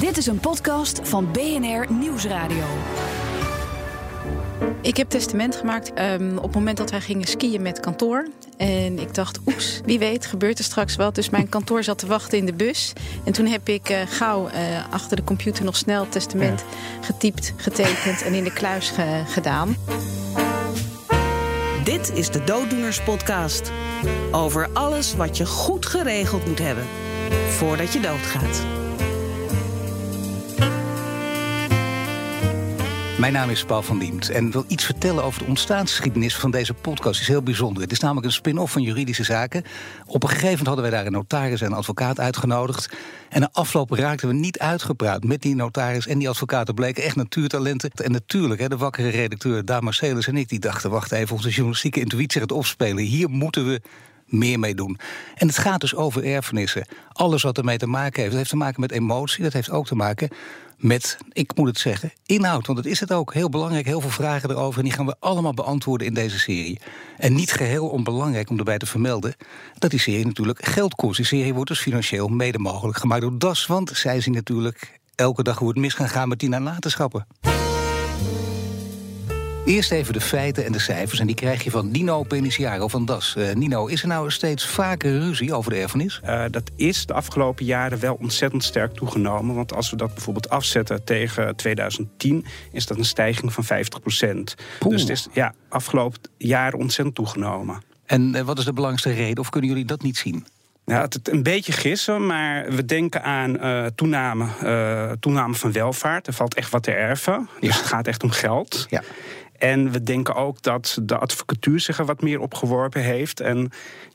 Dit is een podcast van BNR Nieuwsradio. Ik heb testament gemaakt um, op het moment dat wij gingen skiën met kantoor. En ik dacht, oeps, wie weet gebeurt er straks wat. Dus mijn kantoor zat te wachten in de bus. En toen heb ik uh, gauw uh, achter de computer nog snel testament ja. getypt, getekend en in de kluis ge gedaan. Dit is de Dooddoeners Podcast. Over alles wat je goed geregeld moet hebben voordat je doodgaat. Mijn naam is Paul van Diemt en wil iets vertellen over de ontstaansgeschiedenis van deze podcast. Het is heel bijzonder. Het is namelijk een spin-off van juridische zaken. Op een gegeven moment hadden wij daar een notaris en een advocaat uitgenodigd. En na afloop raakten we niet uitgepraat met die notaris en die advocaten bleken echt natuurtalenten. En natuurlijk, hè, de wakkere redacteur Daan Marcelis en ik, die dachten: wacht even, onze journalistieke intuïtie gaat opspelen. Hier moeten we meer mee doen. En het gaat dus over erfenissen. Alles wat ermee te maken heeft. Dat heeft te maken met emotie. Dat heeft ook te maken met, ik moet het zeggen, inhoud. Want dat is het ook. Heel belangrijk, heel veel vragen erover. En die gaan we allemaal beantwoorden in deze serie. En niet geheel onbelangrijk om erbij te vermelden... dat die serie natuurlijk geld kost. Die serie wordt dus financieel mede mogelijk gemaakt door DAS. Want zij zien natuurlijk elke dag hoe het mis kan gaan met die nalatenschappen. Eerst even de feiten en de cijfers. En die krijg je van Nino Peniciaro van DAS. Uh, Nino, is er nou steeds vaker ruzie over de erfenis? Uh, dat is de afgelopen jaren wel ontzettend sterk toegenomen. Want als we dat bijvoorbeeld afzetten tegen 2010... is dat een stijging van 50 procent. Dus het is ja, afgelopen jaren ontzettend toegenomen. En uh, wat is de belangrijkste reden? Of kunnen jullie dat niet zien? Ja, het een beetje gissen, maar we denken aan uh, toename, uh, toename van welvaart. Er valt echt wat te erven. Dus ja. het gaat echt om geld. Ja. En we denken ook dat de advocatuur zich er wat meer op geworpen heeft. En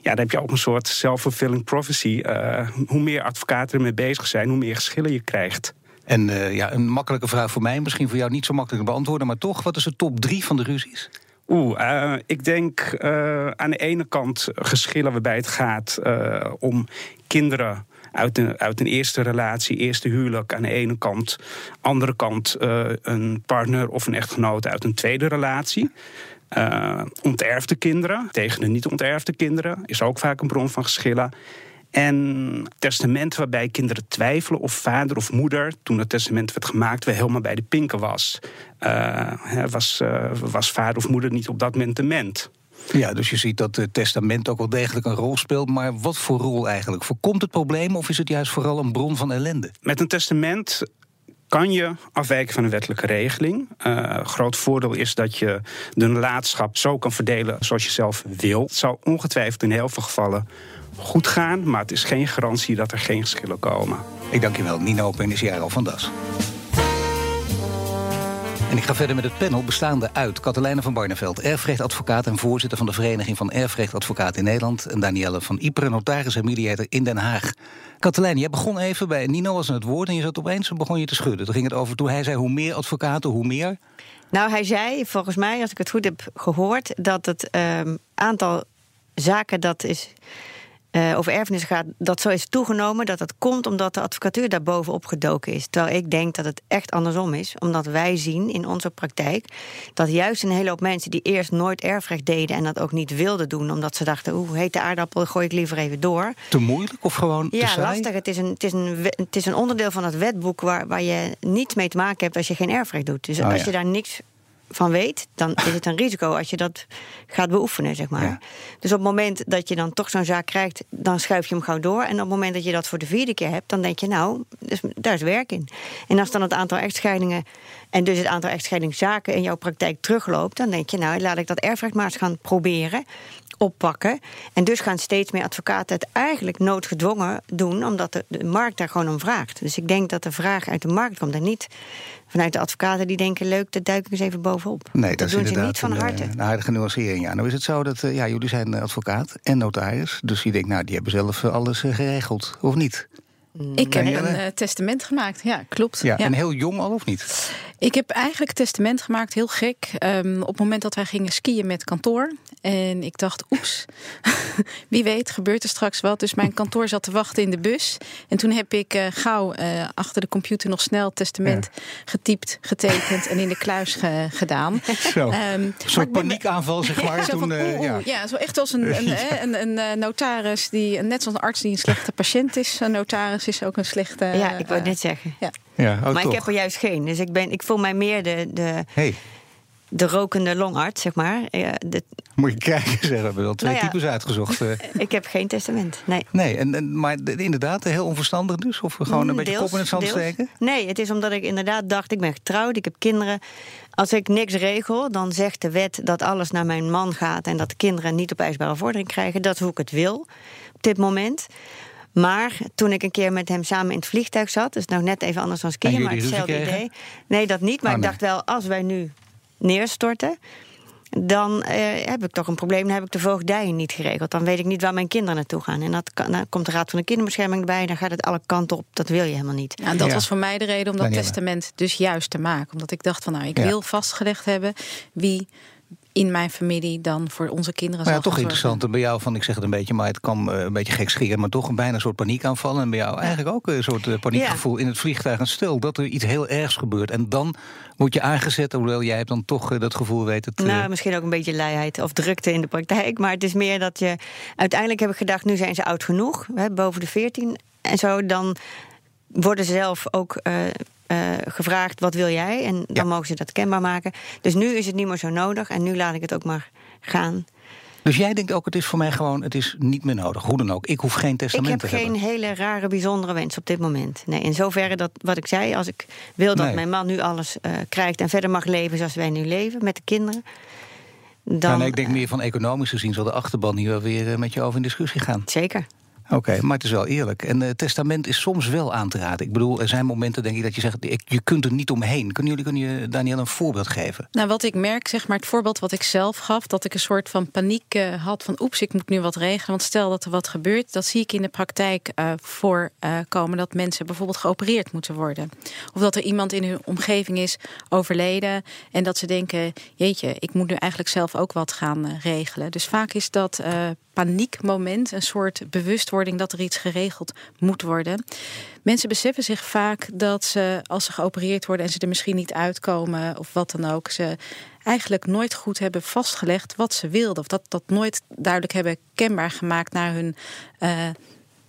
ja, dan heb je ook een soort self-fulfilling prophecy. Uh, hoe meer advocaten ermee bezig zijn, hoe meer geschillen je krijgt. En uh, ja, een makkelijke vraag voor mij, misschien voor jou niet zo makkelijk te beantwoorden, maar toch, wat is de top drie van de ruzies? Oeh, uh, ik denk aan de ene kant geschillen waarbij het gaat om kinderen uit een, eerste relatie, eerste huwelijk aan de ene kant. Andere kant uh, een partner of een echtgenoot uit een tweede relatie. Uh, onterfde kinderen tegen de niet onterfde kinderen is ook vaak een bron van geschillen. En testament waarbij kinderen twijfelen of vader of moeder, toen het testament werd gemaakt, weer helemaal bij de pinken was. Uh, was, was vader of moeder niet op dat moment de ment. Ja, dus je ziet dat het testament ook wel degelijk een rol speelt. Maar wat voor rol eigenlijk? Voorkomt het probleem of is het juist vooral een bron van ellende? Met een testament kan je afwijken van een wettelijke regeling. Uh, groot voordeel is dat je de nalatenschap zo kan verdelen zoals je zelf wil. Het zal ongetwijfeld in heel veel gevallen goed gaan, maar het is geen garantie dat er geen geschillen komen. Ik dank je wel, Nino Penisiero van Das. En ik ga verder met het panel bestaande uit Katelijne van Barneveld, erfrechtadvocaat en voorzitter van de Vereniging van Erfrechtadvocaten in Nederland, en Danielle van Iperen, notaris en mediator in Den Haag. Katelijne, jij begon even bij Nino als het woord en je zat opeens begon je te schudden. Toen ging het over toen hij zei hoe meer advocaten, hoe meer. Nou, hij zei volgens mij, als ik het goed heb gehoord, dat het um, aantal zaken dat is uh, over erfenis gaat, dat zo is toegenomen, dat dat komt omdat de advocatuur daar bovenop gedoken is. Terwijl ik denk dat het echt andersom is, omdat wij zien in onze praktijk dat juist een hele hoop mensen die eerst nooit erfrecht deden en dat ook niet wilden doen, omdat ze dachten, hoe heet de aardappel, gooi ik liever even door. Te moeilijk of gewoon ja, te lastig. Het is, een, het, is een, het is een onderdeel van het wetboek waar, waar je niets mee te maken hebt als je geen erfrecht doet. Dus Oh, als ja. je daar niks van weet, dan is het een risico als je dat gaat beoefenen, zeg maar. Ja. Dus op het moment dat je dan toch zo'n zaak krijgt, dan schuif je hem gauw door. En op het moment dat je dat voor de vierde keer hebt, dan denk je, nou, dus, daar is werk in. En als dan het aantal echtscheidingen en dus het aantal echtscheidingszaken in jouw praktijk terugloopt, dan denk je, nou, laat ik dat erfrecht maar eens gaan proberen oppakken. En dus gaan steeds meer advocaten het eigenlijk noodgedwongen doen, omdat de, de markt daar gewoon om vraagt. Dus ik denk dat de vraag uit de markt komt en niet vanuit de advocaten die denken, leuk, daar duik ik eens even bovenop. Nee, dat, dat is doen ze inderdaad niet van een, harte. eh, een aardige nuancering. Ja. Nou is het zo dat eh, ja, jullie zijn eh, advocaat en notaris. Dus je denkt, nou, die hebben zelf alles geregeld, of niet? Ik heb een eh, testament gemaakt, ja, klopt. Ja, En heel jong al, of niet? Ik heb eigenlijk testament gemaakt, heel gek. ehm, op het moment dat wij gingen skiën met kantoor. En ik dacht, oeps, wie weet gebeurt er straks wat. Dus mijn kantoor zat te wachten in de bus. En toen heb ik uh, gauw uh, achter de computer nog snel testament ja. getypt, getekend en in de kluis ge gedaan. Zo, um, een soort paniekaanval, zeg maar. Ja, toen, van, uh, ja. ja, zo echt als een, een, een, een, notaris, die, net zoals een arts die een slechte patiënt is. Een notaris is ook een slechte... Ja, ik wou net zeggen. Ja. Ja, ook maar toch. ik heb er juist geen. Dus ik, ben, ik voel mij meer de, de, Hey, de rokende longarts, zeg maar. Ja, de, moet je kijken, zeg. We hebben twee Nou ja. types uitgezocht. eh. ik heb geen testament, nee. nee, en, en, maar de- inderdaad, heel onverstandig dus? Of gewoon een beetje Deels, kop in het zand deels. steken? Nee, het is omdat ik inderdaad dacht, ik ben getrouwd, ik heb kinderen. Als ik niks regel, dan zegt de wet dat alles naar mijn man gaat... en dat de kinderen niet op eisbare vordering krijgen. Dat is hoe ik het wil op dit moment. Maar toen ik een keer met hem samen in het vliegtuig zat... dus nog net even anders dan skiën, maar hetzelfde idee. Nee, dat niet, maar Oh, ik dacht wel, als wij nu neerstorten... dan eh, heb ik toch een probleem. Dan heb ik de voogdijen niet geregeld. Dan weet ik niet waar mijn kinderen naartoe gaan. En dat kan, dan komt de Raad van de Kinderbescherming erbij... dan gaat het alle kanten op. Dat wil je helemaal niet. Ja, en dat Ja. was voor mij de reden om dat testament dus juist te maken. Omdat ik dacht van nou, ik Ja. wil vastgelegd hebben wie in mijn familie dan voor onze kinderen Maar ja, toch interessant. En bij jou, van, ik zeg het een beetje, maar het kan eh, een beetje gek scheren, maar toch een bijna soort paniekaanval. En bij jou eigenlijk ook een soort eh, paniekgevoel in het vliegtuig. En stel dat er iets heel ergs gebeurt. En dan word je aangezet, hoewel jij hebt dan toch eh, dat gevoel weet het. Nou, misschien ook een beetje luiheid of drukte in de praktijk. Maar het is meer dat je... Uiteindelijk heb ik gedacht, nu zijn ze oud genoeg. Hè, boven de 14 en zo. Dan worden ze zelf ook eh, gevraagd, wat wil jij? En dan Ja. mogen ze dat kenbaar maken. Dus nu is het niet meer zo nodig. En nu laat ik het ook maar gaan. Dus jij denkt ook, het is voor mij gewoon, het is niet meer nodig. Hoe dan ook. Ik hoef geen Ik testament heb te geen hebben. hele rare, bijzondere wens op dit moment. Nee, in zoverre dat wat ik zei, als ik wil dat Nee. mijn man nu alles eh, krijgt... en verder mag leven zoals wij nu leven, met de kinderen... Dan, Nou, nee, ik denk meer van economisch gezien zal de achterban hier wel weer eh, met je over in discussie gaan. Zeker. Oké, maar het is wel eerlijk. En het testament is soms wel aan te raden. Ik bedoel, er zijn momenten denk ik dat je zegt, ik- je kunt er niet omheen. Kunnen jullie, kunnen je Daniel een voorbeeld geven? Nou, wat ik merk, zeg maar het voorbeeld wat ik zelf gaf... dat ik een soort van paniek eh, had van... oeps, ik moet nu wat regelen, want stel dat er wat gebeurt... dat zie ik in de praktijk eh, voorkomen dat mensen bijvoorbeeld geopereerd moeten worden. Of dat er iemand in hun omgeving is overleden... en dat ze denken, jeetje, ik moet nu eigenlijk zelf ook wat gaan eh, regelen. Dus vaak is dat eh, paniekmoment een soort bewustwording... dat er iets geregeld moet worden. Mensen beseffen zich vaak dat ze, als ze geopereerd worden en ze er misschien niet uitkomen of wat dan ook, ze eigenlijk nooit goed hebben vastgelegd wat ze wilden. Of dat, dat nooit duidelijk hebben kenbaar gemaakt naar hun eh,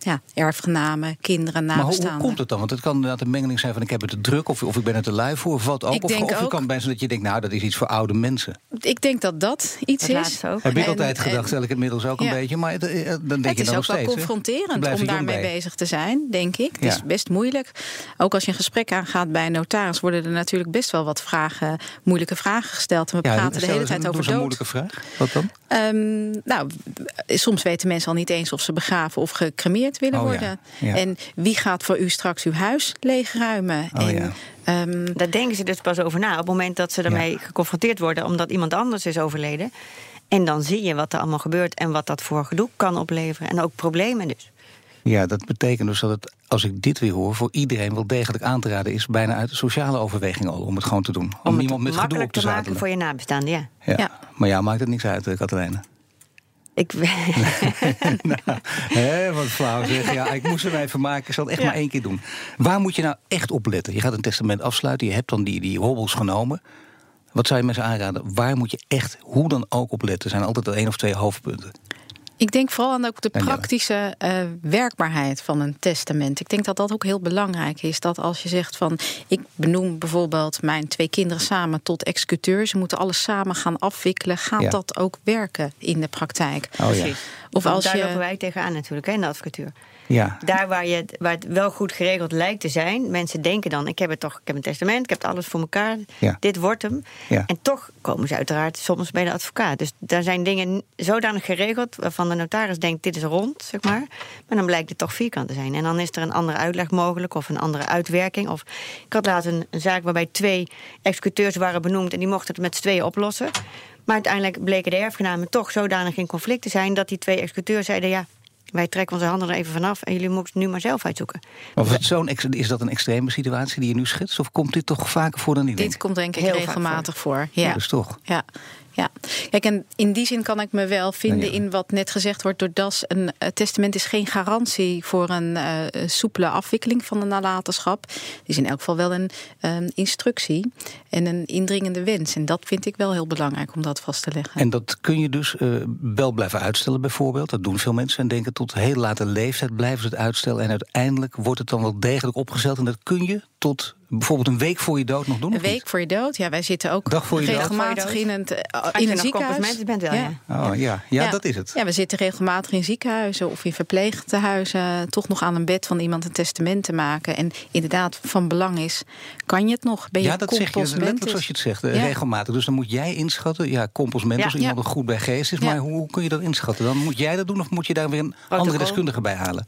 ja, erfgenamen, kinderen, Maar hoe, hoe nabestaanden. komt het dan? Want het kan inderdaad een mengeling zijn van ik heb het te druk of, of ik ben er te lui voor. Of wat ook. Ik of denk of het ook- kan bij zijn dat je denkt, nou dat is iets voor oude mensen. Ik denk dat dat iets Dat is. laatste ook. Heb ik En- altijd gedacht, en- stel ik het inmiddels ook Ja. een beetje. Maar het, eh, dan denk Het je is dan ook nog wel steeds. hè? Je confronterend blijft om er jong daarmee bij. bezig te zijn, denk ik. Het Ja. is best moeilijk. Ook als je een gesprek aangaat bij een notaris, worden er natuurlijk best wel wat vragen, moeilijke vragen gesteld. En we Ja, praten de hele tijd over een dood. moeilijke vraag. Wat dan? Ehm, nou, soms weten mensen al niet eens of ze begraven of gecremeerd willen Oh worden. ja. En wie gaat voor u straks uw huis leegruimen? Oh en, ja. ehm, Daar denken ze dus pas over na. Op het moment dat ze ermee geconfronteerd worden omdat iemand anders is overleden. En dan zie je wat er allemaal gebeurt en wat dat voor gedoe kan opleveren. En ook problemen dus. Ja, dat betekent dus dat het, als ik dit weer hoor, voor iedereen wel degelijk aan te raden is, bijna uit de sociale overweging al, om het gewoon te doen. Om, Om het iemand met gedoe op te te maken zadelen. voor je nabestaanden, ja. Ja. Ja. Maar ja, maakt het niks uit, eh, Katelijne. Ik, nou, hè, wat flauw zeg. Ja, ik moest hem even maken. Ik zal het echt Ja. maar één keer doen. Waar moet je nou echt op letten? Je gaat een testament afsluiten. Je hebt dan die, die hobbels genomen. Wat zou je mensen aanraden? Waar moet je echt hoe dan ook op letten? Er zijn altijd één of twee hoofdpunten. Ik denk vooral aan ook de praktische eh, werkbaarheid van een testament. Ik denk dat dat ook heel belangrijk is. Dat als je zegt van ik benoem bijvoorbeeld mijn twee kinderen samen tot executeur. Ze moeten alles samen gaan afwikkelen. Gaat Ja. dat ook werken in de praktijk? Oh ja. Precies. Of als Daar je- lopen wij tegenaan natuurlijk, hè, in de advocatuur. Ja. Daar waar, je, waar het wel goed geregeld lijkt te zijn. Mensen denken dan, ik heb het toch, ik heb een testament, ik heb alles voor elkaar. Ja. Dit wordt hem. Ja. En toch komen ze uiteraard soms bij de advocaat. Dus daar zijn dingen zodanig geregeld waarvan de notaris denkt, dit is rond, zeg maar. Maar dan blijkt het toch vierkant te zijn. En dan is er een andere uitleg mogelijk of een andere uitwerking. Of, ik had laatst een, een zaak waarbij twee executeurs waren benoemd... en die mochten het met z'n tweeën oplossen. Maar uiteindelijk bleken de erfgenamen toch zodanig in conflict te zijn... dat die twee executeurs zeiden, ja, wij trekken onze handen er even vanaf... en jullie moeten het nu maar zelf uitzoeken. Of is, zo'n dat een extreme situatie die je nu schetst? Of komt dit toch vaker voor dan ik Dit denk? komt denk ik Heel regelmatig voor. Ja. Dus toch. Ja. Ja, kijk, en in die zin kan ik me wel vinden in wat net gezegd wordt door Das. Een uh, testament is geen garantie voor een uh, soepele afwikkeling van de nalatenschap. Het is in elk geval wel een um, instructie en een indringende wens. En dat vind ik wel heel belangrijk om dat vast te leggen. En dat kun je dus uh, wel blijven uitstellen, bijvoorbeeld. Dat doen veel mensen en denken tot heel late leeftijd blijven ze het uitstellen. En uiteindelijk wordt het dan wel degelijk opgezeld. En dat kun je tot bijvoorbeeld een week voor je dood nog doen? Een week voor je dood, ja. Wij zitten ook regelmatig in, het, in een ziekenhuis. Bent wel, ja. Ja. Oh, ja. ja. dat is het. Ja, we zitten regelmatig in ziekenhuizen of in verpleeghuizen... toch nog aan een bed van iemand een testament te maken. En inderdaad, van belang is, kan je het nog? Ben je ja, dat zeg je letterlijk zoals je het zegt, regelmatig. Dus dan moet jij inschatten, ja, compos als iemand er goed bij geest is. Maar hoe, hoe, kun je dat inschatten? Dan moet jij dat doen of moet je daar weer een andere deskundige bij halen?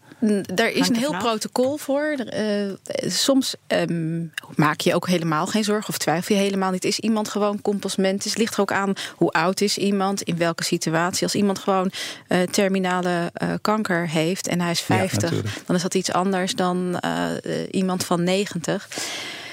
Er is een heel protocol voor. Uh, soms um, maak je ook helemaal geen zorgen of twijfel je helemaal niet. Is iemand gewoon composment? Het ligt er ook aan hoe oud is iemand, in welke situatie. Als iemand gewoon uh, terminale uh, kanker heeft en hij is 50, ja, dan is dat iets anders dan uh, iemand van 90.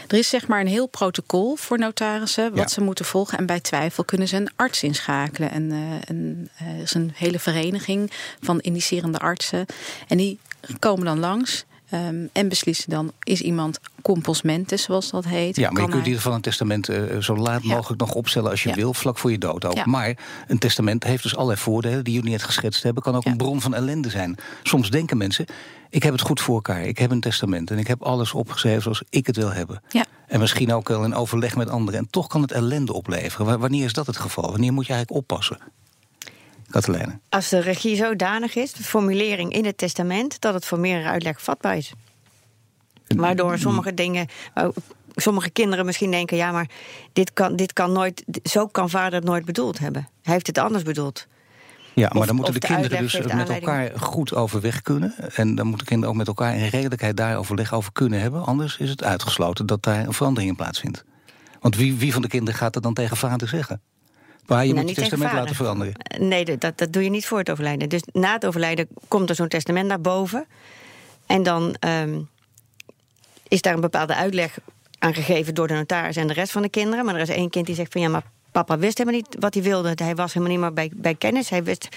Er is zeg maar een heel protocol voor notarissen wat ja. ze moeten volgen. En bij twijfel kunnen ze een arts inschakelen. En, en er is een hele vereniging van indicerende artsen. En die komen dan langs. Um, en beslissen dan, is iemand composmentus, zoals dat heet. Ja, maar je kunt in ieder geval een testament uh, zo laat ja. mogelijk nog opstellen als je ja. wil, vlak voor je dood ook. Ja. Maar een testament heeft dus allerlei voordelen die jullie net geschetst hebben. Kan ook een bron van ellende zijn. Soms denken mensen, ik heb het goed voor elkaar. Ik heb een testament en ik heb alles opgeschreven zoals ik het wil hebben. Ja. En misschien ook wel in overleg met anderen. En toch kan het ellende opleveren. Wanneer is dat het geval? Wanneer moet je eigenlijk oppassen? Katelijne. Als de regie zodanig is, de formulering in het testament, dat het voor meerdere uitleg vatbaar is. Waardoor sommige dingen, sommige kinderen misschien denken: ja, maar dit kan, dit kan nooit, zo kan vader het nooit bedoeld hebben. Hij heeft het anders bedoeld. Ja, maar of, dan moeten de, de kinderen dus met elkaar goed overweg kunnen. En dan moeten kinderen ook met elkaar in redelijkheid daar overleg over kunnen hebben. Anders is het uitgesloten dat daar een verandering in plaatsvindt. Want wie, wie van de kinderen gaat er dan tegen vader zeggen? Maar je nou, moet het testament laten veranderen. Nee, dat, dat doe je niet voor het overlijden. Dus na het overlijden komt er zo'n testament naar boven. En dan um, is daar een bepaalde uitleg aan gegeven door de notaris en de rest van de kinderen. Maar er is één kind die zegt van ja, maar Papa wist helemaal niet wat hij wilde. Hij was helemaal niet meer bij, bij kennis. Hij, wist,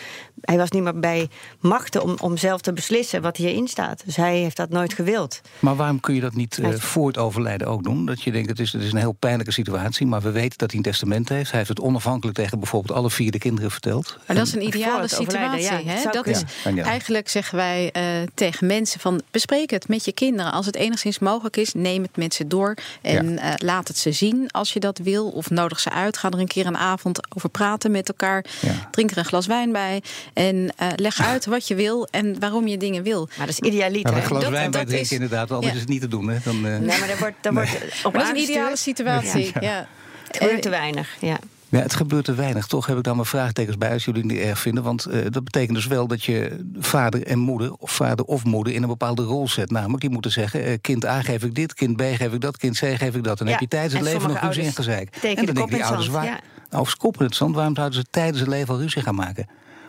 hij was niet meer bij machten om, om zelf te beslissen wat hierin staat. Dus hij heeft dat nooit gewild. Maar waarom kun je dat niet uh, voor het overlijden ook doen? Dat je denkt, het is, het is een heel pijnlijke situatie... maar we weten dat hij een testament heeft. Hij heeft het onafhankelijk tegen bijvoorbeeld alle vier de kinderen verteld. Maar dat is een ideale situatie. Ja, hè? Dat is, ja. Eigenlijk zeggen wij uh, tegen mensen van... bespreek het met je kinderen. Als het enigszins mogelijk is, neem het met ze door... en uh, laat het ze zien als je dat wil. Of nodig ze uit, ga er een keer een avond over praten met elkaar. Ja. Drink er een glas wijn bij. En uh, leg uit wat je wil en waarom je dingen wil. Maar dat is idealiter. Ja, een glas dat, wijn bij drinken is, inderdaad, anders ja. is het niet te doen. Hè? Dan, uh... Nee, maar dat wordt, dat nee. wordt op dat is een ideale situatie. Ja. Het gebeurt te weinig, ja. Ja, het gebeurt te weinig. Toch heb ik daar mijn vraagtekens bij als jullie het niet erg vinden. Want uh, dat betekent dus wel dat je vader en moeder, of vader of moeder, in een bepaalde rol zet. Namelijk, die moeten zeggen: uh, kind A geef ik dit, kind B geef ik dat, kind C geef ik dat. En ja, heb je tijdens het leven nog ruzie en gezeik. En dan denken die ouders waar. Ja. Nou, of koppen het zand, waarom zouden ze tijdens het leven al ruzie gaan maken?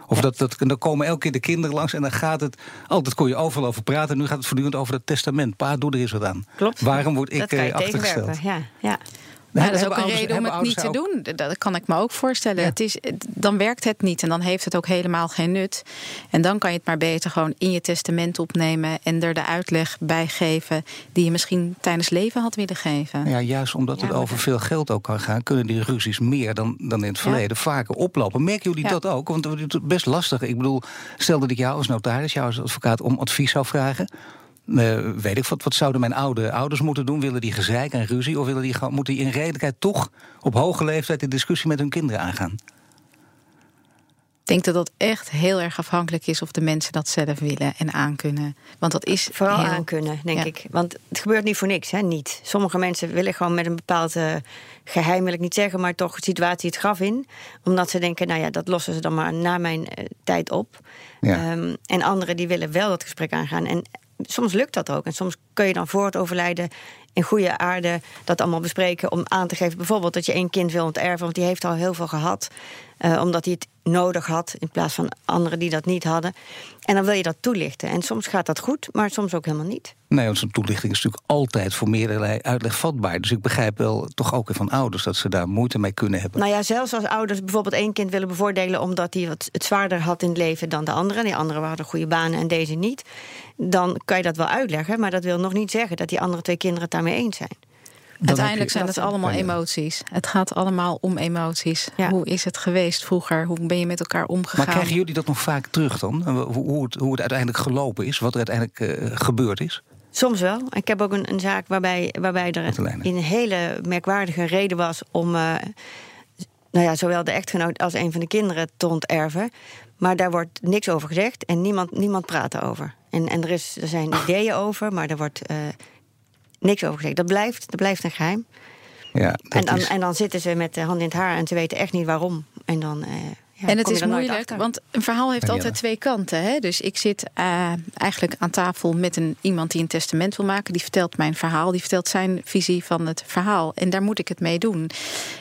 Of dat, dat, dan komen elke keer de kinderen langs en dan gaat het. Altijd kon je overal over praten. Nu gaat het voortdurend over het testament. Pa, doe er eens wat aan. Klopt. Waarom word ik uh, achtergesteld? Ja, ja. Ja, dat is ook een reden om het niet te doen. Dat kan ik me ook voorstellen. Ja. Het is, dan werkt het niet en dan heeft het ook helemaal geen nut. En dan kan je het maar beter gewoon in je testament opnemen en er de uitleg bij geven die je misschien tijdens leven had willen geven. Ja, juist omdat het over veel geld ook kan gaan, kunnen die ruzies meer dan, dan in het verleden vaker oplopen. Merken jullie dat ook? Want het is best lastig. Ik bedoel, stel dat ik jou als notaris, jou als advocaat om advies zou vragen. Uh, weet ik wat, wat zouden mijn oude ouders moeten doen? Willen die gezeik en ruzie? Of willen die, moeten die in redelijkheid toch op hoge leeftijd de discussie met hun kinderen aangaan? Ik denk dat dat echt heel erg afhankelijk is of de mensen dat zelf willen en aankunnen. Want dat is. Vooral heel... aankunnen, denk ja. ik. Want het gebeurt niet voor niks, hè? Niet. Sommige mensen willen gewoon met een bepaald uh, geheim, wil ik niet zeggen, maar toch situatie het graf in. Omdat ze denken, nou ja, dat lossen ze dan maar na mijn uh, tijd op. Ja. Um, en anderen die willen wel dat gesprek aangaan. En soms lukt dat ook. En soms kun je dan voor het overlijden in goede aarde dat allemaal bespreken om aan te geven. Bijvoorbeeld dat je één kind wil onterven, want die heeft al heel veel gehad. eh, omdat hij het nodig had in plaats van anderen die dat niet hadden. En dan wil je dat toelichten. En soms gaat dat goed, maar soms ook helemaal niet. Nee, want zo'n toelichting is natuurlijk altijd voor meerdere uitleg vatbaar. Dus ik begrijp wel toch ook van ouders dat ze daar moeite mee kunnen hebben. Nou ja, zelfs als ouders bijvoorbeeld één kind willen bevoordelen omdat hij wat het zwaarder had in het leven dan de andere. Die anderen hadden goede banen en deze niet. Dan kan je dat wel uitleggen, maar dat wil nog niet zeggen dat die andere twee kinderen het daarmee eens zijn. Uiteindelijk zijn het allemaal emoties. Het gaat allemaal om emoties. Hoe is het geweest vroeger? Hoe ben je met elkaar omgegaan? Maar krijgen jullie dat nog vaak terug dan? Hoe het, hoe het uiteindelijk gelopen is? Wat er uiteindelijk uh, gebeurd is? Soms wel. Ik heb ook een, een zaak waarbij, waarbij er een hele merkwaardige reden was om uh, nou ja, zowel de echtgenoot als een van de kinderen te onterven. Maar daar wordt niks over gezegd en niemand, niemand praat erover. En, en er, is, er zijn ideeën over, maar er wordt uh, niks over gezegd. Dat blijft, dat blijft een geheim. Ja, en, dan, en dan zitten ze met de hand in het haar en ze weten echt niet waarom. En dan. En het is moeilijk, want een verhaal heeft altijd twee kanten. Hè? Dus ik zit uh, eigenlijk aan tafel met een, iemand die een testament wil maken. Die vertelt mijn verhaal, die vertelt zijn visie van het verhaal. En daar moet ik het mee doen.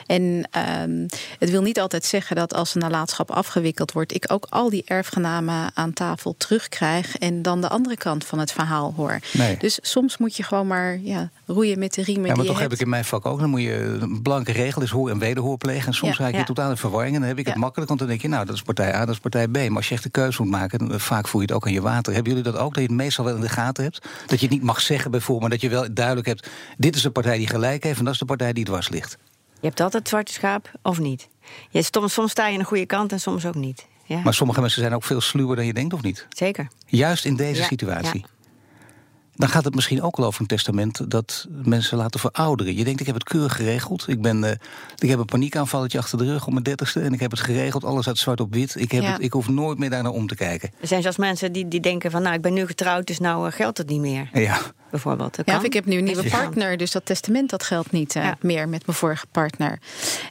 En uh, het wil niet altijd zeggen dat als een nalatenschap afgewikkeld wordt... ik ook al die erfgenamen aan tafel terugkrijg... en dan de andere kant van het verhaal hoor. Nee. Dus soms moet je gewoon maar ja, roeien met de riemen Ja, maar toch heb ik in mijn vak ook. Dan moet je een blanke regel is hoor- en wederhoor plegen. En soms ja, raak je ja. totaal in verwarring. En dan heb ik het makkelijk, want dan denk je... nou, dat is partij A, dat is partij B. Maar als je echt de keuze moet maken, dan, vaak voel je het ook aan je water. Hebben jullie dat ook, dat je het meestal wel in de gaten hebt? Dat je het niet mag zeggen bijvoorbeeld, maar dat je wel duidelijk hebt... dit is de partij die gelijk heeft en dat is de partij die dwars ligt. Je hebt altijd zwarte schaap of niet. Je, soms, soms sta je aan de goede kant en soms ook niet. Ja. Maar sommige mensen zijn ook veel sluwer dan je denkt, of niet? Zeker. Juist in deze Ja, situatie. ja. Dan gaat het misschien ook wel over een testament dat mensen laten verouderen. Je denkt, ik heb het keurig geregeld. Ik, ben, eh, ik heb een paniekaanvalletje achter de rug op mijn dertigste... en ik heb het geregeld, alles uit zwart op wit. Ik, heb Ja. het, ik hoef nooit meer daar naar om te kijken. Er zijn zelfs mensen die, die denken van... nou, ik ben nu getrouwd, dus nou eh, geldt het niet meer. Ja, Bijvoorbeeld. Dat Ja, of ik heb nu een nieuwe partner, dus dat testament dat geldt niet eh, Ja. meer met mijn vorige partner.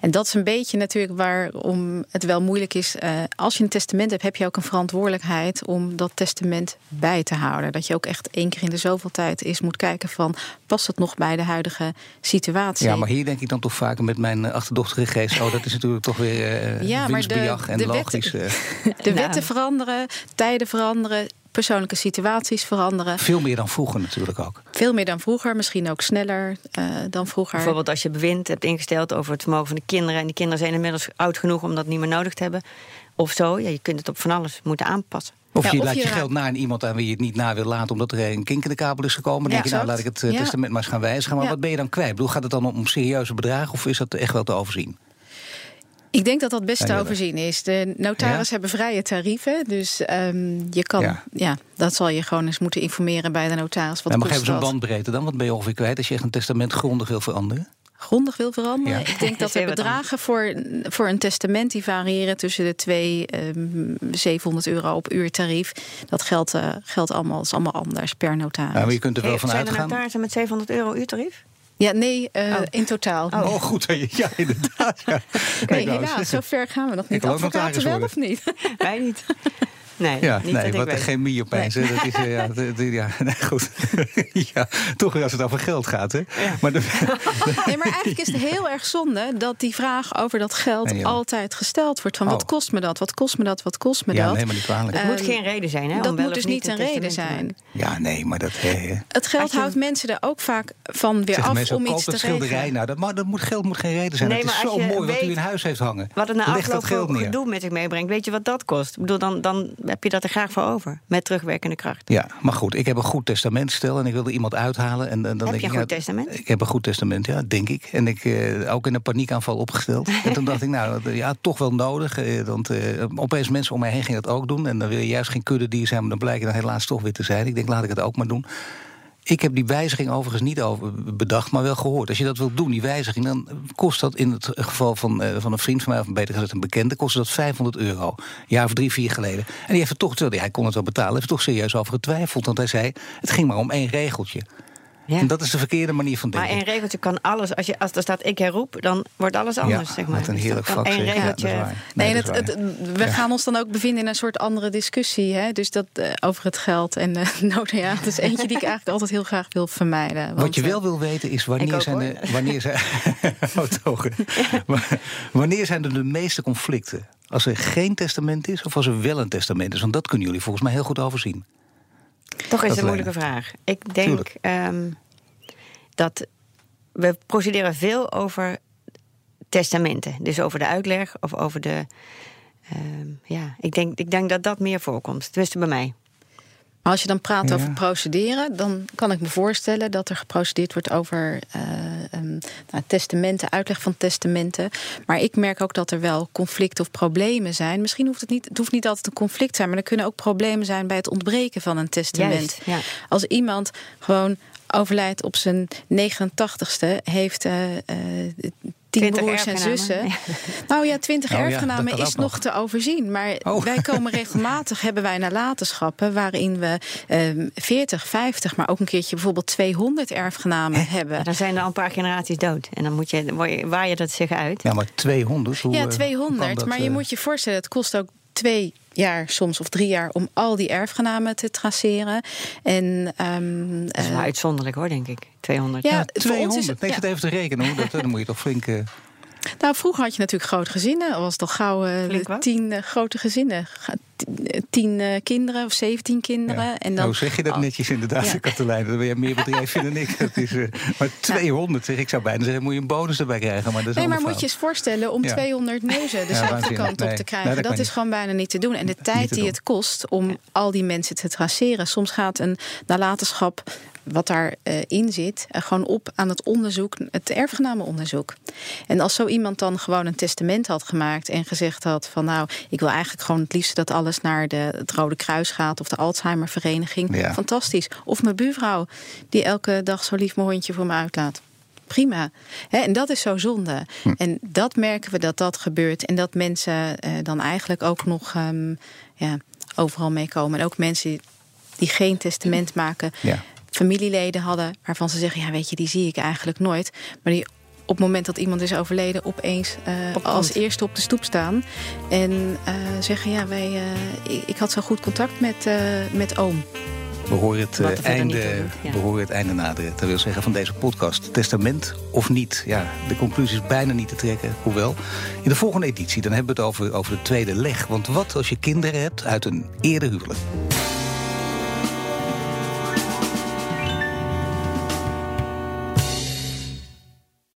En dat is een beetje natuurlijk waarom het wel moeilijk is. eh, als je een testament hebt, heb je ook een verantwoordelijkheid om dat testament bij te houden. Dat je ook echt één keer in de zoveel tijd eens moet kijken van past het nog bij de huidige situatie? ja, maar hier denk ik dan toch vaker met mijn eh, achterdochtige geest... oh, dat is natuurlijk toch weer eh Ja, maar de- winstbejag en de logisch. eh, de Nou. wetten veranderen, tijden veranderen. Persoonlijke situaties veranderen. veel meer dan vroeger natuurlijk ook. Veel meer dan vroeger, misschien ook sneller eh, dan vroeger. Bijvoorbeeld als je bewind hebt ingesteld over het vermogen van de kinderen... en die kinderen zijn inmiddels oud genoeg om dat niet meer nodig te hebben. Of zo, ja, je kunt het op van alles moeten aanpassen. Of Ja, je of laat je, je geld na aan iemand aan wie je het niet na wil laten... omdat er een kink in de kabel is gekomen. Dan Ja, denk je, nou laat ik het eh, Ja. testament maar eens gaan wijzigen. Maar wat ben je dan kwijt? Ik bedoel, gaat het dan om serieuze bedragen... of is dat echt wel te overzien? Ik denk dat dat best te overzien is. De notaris hebben vrije tarieven. Dus ehm, je kan, Ja. dat zal je gewoon eens moeten informeren bij de notaris. Wat maar geef eens een bandbreedte dan. Wat ben je ongeveer kwijt als je echt een testament grondig wil veranderen? Grondig wil veranderen. Ja. Ik denk dat de bedragen voor, voor een testament die variëren tussen de twee ehm 700 euro op uurtarief. Dat geldt, eh, geldt allemaal, is allemaal anders per notaris. Ja, maar je kunt er wel Hey, van zijn er uitgaan. notarissen met 700 euro uurtarief? Ja, nee, eh, Oh. in totaal. Oh, goed. Ja, inderdaad. Ja. nee, eens. helaas, zo ver gaan we nog niet. Advocaten wel worden. of niet? Wij niet. Nee, Ja, niet nee, dat ik wat een weet. chemie opeens. Dat is, eh, ja, de- de- ja, nee, goed. ja, toch weer als het over geld gaat. Hè? Maar de, Nee, maar eigenlijk is het heel erg zonde dat die vraag over dat geld Nee, altijd gesteld wordt. Van wat Oh. kost me dat? Wat kost me dat? Wat kost me ja, dat? nee, maar niet kwalijk. Het moet Ehm, geen reden zijn, hè? om dat moet dus niet een reden zijn. Ja, nee, maar dat... hè, hè. Het geld je- houdt mensen er ook vaak van weer af mensen, om koop iets te dat schilderij. regelen. Nou, dat, maar dat moet, geld moet geen reden zijn. Nee, het is maar zo als je mooi wat u in huis heeft hangen. Wat het na Leg afloop dat geld voor neer. gedoe met zich meebrengt, weet je wat dat kost? Ik bedoel, dan, dan heb je dat er graag voor over. Met terugwerkende kracht. Ja, maar goed, ik heb een goed testament stel en ik wilde iemand uithalen. En, en dan Heb denk je een ik, goed ja, testament? Ik heb een goed testament, ja, denk ik. En ik eh, ook in een paniekaanval opgesteld. en toen dacht ik, nou, ja, toch wel nodig. eh, want eh, opeens mensen om mij heen gingen dat ook doen. En dan wil je juist geen kudde die zijn, maar dan blijkt je dan helaas toch weer te zijn. Ik denk, laat ik het ook maar doen. Ik heb die wijziging overigens niet over bedacht, maar wel gehoord. Als je dat wilt doen, die wijziging, dan kost dat in het geval van, eh, van een vriend van mij, of beter gezegd een bekende, kostte dat 500 euro. Een jaar of drie, vier geleden. En die heeft er toch, hij kon het wel betalen, heeft er toch serieus over getwijfeld. Want hij zei, het ging maar om één regeltje. Ja. En dat is de verkeerde manier van Maar denken. één regeltje kan alles. Als, je, als er staat ik herroep, dan wordt alles anders, ja, zeg maar. Wat een Dus heerlijk vak. Ja, regeltje. Nee, dat het, we gaan ons dan ook bevinden in een soort andere discussie. Hè? Dus dat eh, over het geld. En eh nou ja, dat is eentje die ik eigenlijk altijd heel graag wil vermijden. Wat je eh, wel wil weten is wanneer ook, zijn er, wanneer zijn, Oh. Maar wanneer zijn er de meeste conflicten? Als er geen testament is of als er wel een testament is? Want dat kunnen jullie volgens mij heel goed overzien. Toch is het een moeilijke vraag. Ik denk ehm, dat we procederen veel over testamenten. Dus over de uitleg of over de. ehm, ja, ik denk, ik denk dat dat meer voorkomt. Tenminste bij mij. Maar als je dan praat Ja. over procederen, dan kan ik me voorstellen dat er geprocedeerd wordt over eh, ehm, nou, testamenten, uitleg van testamenten. Maar ik merk ook dat er wel conflicten of problemen zijn. Misschien hoeft het niet, het hoeft niet altijd een conflict te zijn, maar er kunnen ook problemen zijn bij het ontbreken van een testament. Juist, ja. Als iemand gewoon overlijdt op zijn 89ste, heeft eh, eh, tien 20 broers en zussen. Nou ja, 20 Oh ja, erfgenamen is nog te overzien. Maar Oh. wij komen regelmatig, hebben wij nalatenschappen... waarin we ehm 40, 50, maar ook een keertje bijvoorbeeld 200 erfgenamen hebben. Ja, dan zijn er al een paar generaties dood. En dan moet je, waar je dat zich uit. Ja, maar 200? Hoe, Ja, eh, hoe 200. kan dat, maar je eh, moet je voorstellen, het kost ook twee jaar soms of drie jaar... om al die erfgenamen te traceren. En, ehm, Dat is wel eh, uitzonderlijk hoor, denk ik. 200. ja, Ja, voor ons 200. is het- nee, ik ja. zit even te rekenen. Hoe dat, dan moet je toch flink... eh, Nou, vroeger had je natuurlijk grote gezinnen. Al was het al gauw wat? tien eh, grote gezinnen. Tien, eh, Tien eh, kinderen of zeventien kinderen. ja. En dan, Hoe zeg je dat Oh. netjes inderdaad, Ja. Katelijne? Dan ben je meer bedrijf dan ik. Dat is, maar 200 zeg ik zou bijna zeggen, moet je een bonus erbij krijgen. Maar dat is Nee, maar moet je eens voorstellen om Ja. 200 neuzen dezelfde waanzinnig. kant op Nee, te krijgen. dat dat is gewoon bijna niet te doen. En de tijd die het kost om al die mensen te traceren. Soms gaat een nalatenschap wat daarin in zit, eh, gewoon op aan het onderzoek, het erfgenamenonderzoek. En als zo iemand dan gewoon een testament had gemaakt en gezegd had van nou, ik wil eigenlijk gewoon het liefst dat alles naar de, het Rode Kruis gaat of de Alzheimervereniging. Ja. Fantastisch. Of mijn buurvrouw die elke dag zo lief mijn hondje voor me uitlaat. Prima. En dat is zo zonde. Hm. En dat merken we dat dat gebeurt. En dat mensen eh, dan eigenlijk ook nog ehm, ja, overal meekomen. En ook mensen die geen testament maken. Ja. Familieleden hadden waarvan ze zeggen... ja, weet je, die zie ik eigenlijk nooit. Maar die op het moment dat iemand is overleden... opeens eh, Op als eerste op de stoep staan. En eh, zeggen, ja, wij, eh, ik, ik had zo goed contact met, eh, met oom. We horen het, einde, ja. we horen het einde naderen. Dat wil zeggen van deze podcast. Testament of niet? Ja, de conclusie is bijna niet te trekken. Hoewel, in de volgende editie dan hebben we het over, over de tweede leg. Want wat als je kinderen hebt uit een eerder huwelijk?